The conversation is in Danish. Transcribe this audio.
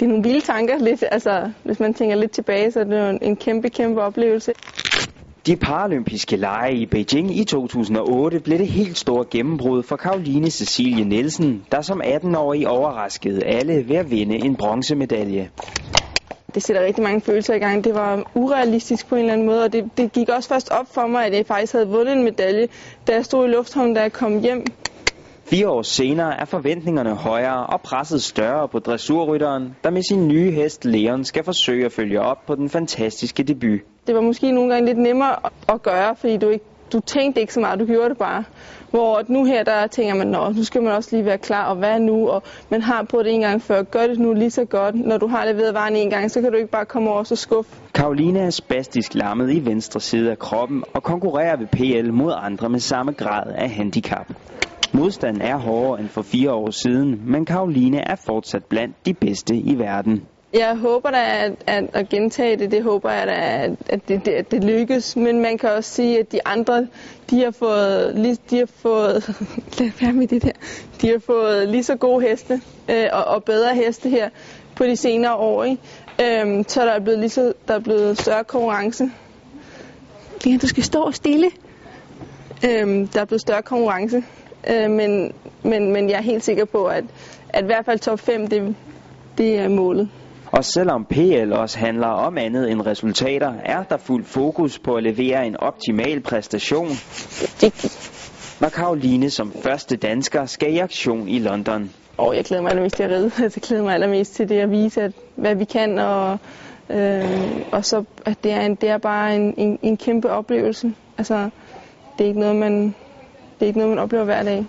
det er nogle vilde tanker lidt. Altså, hvis man tænker lidt tilbage, så er det jo en kæmpe, kæmpe oplevelse. De paralympiske lege i Beijing i 2008 blev det helt store gennembrud for Karoline Cecilie Nielsen, der som 18-årig overraskede alle ved at vinde en bronzemedalje. Det sætter rigtig mange følelser i gang. Det var urealistisk på en eller anden måde, og det, det gik også først op for mig, at jeg faktisk havde vundet en medalje, da jeg stod i lufthavnen, da jeg kom hjem. Fire år senere er forventningerne højere og presset større på dressurrytteren, der med sin nye hest Leon skal forsøge at følge op på den fantastiske debut. Det var måske nogle gange lidt nemmere at gøre, fordi du, ikke, du tænkte ikke så meget, du gjorde det bare. Hvor nu her, der tænker man, Nå, nu skal man også lige være klar, og hvad nu? Og man har prøvet det en gang før, gør det nu lige så godt. Når du har leveret varen en gang, så kan du ikke bare komme over og skuffe. Karoline er spastisk lammet i venstre side af kroppen og konkurrerer ved PL mod andre med samme grad af handicap. Modstanden er hårdere end for fire år siden, men Karoline er fortsat blandt de bedste i verden. Jeg håber da at, at, at gentage det. Det håber jeg da, at, at, det, det, at det lykkes. Men man kan også sige, at de andre, de har fået, de har fået, lad være med det der, de har fået lige så gode heste øh, og, og bedre heste her på de senere år. Ikke? Øhm, så der er blevet lige så, der er blevet større konkurrence. Ja, du skal stå stille. Øhm, der er blevet større konkurrence. Øh, men, men, men jeg er helt sikker på, at, at i hvert fald top 5, det, det er målet. Og selvom PL også handler om andet end resultater, er der fuld fokus på at levere en optimal præstation. Når Karoline som første dansker skal i aktion i London. Og jeg glæder mig allermest til at ride. Jeg glæder mig allermest til det at vise, at, hvad vi kan. Og, øh, og så at det er, en, det er bare en, en, en kæmpe oplevelse. Altså, det er ikke noget, man, det er ikke noget, man oplever hver dag.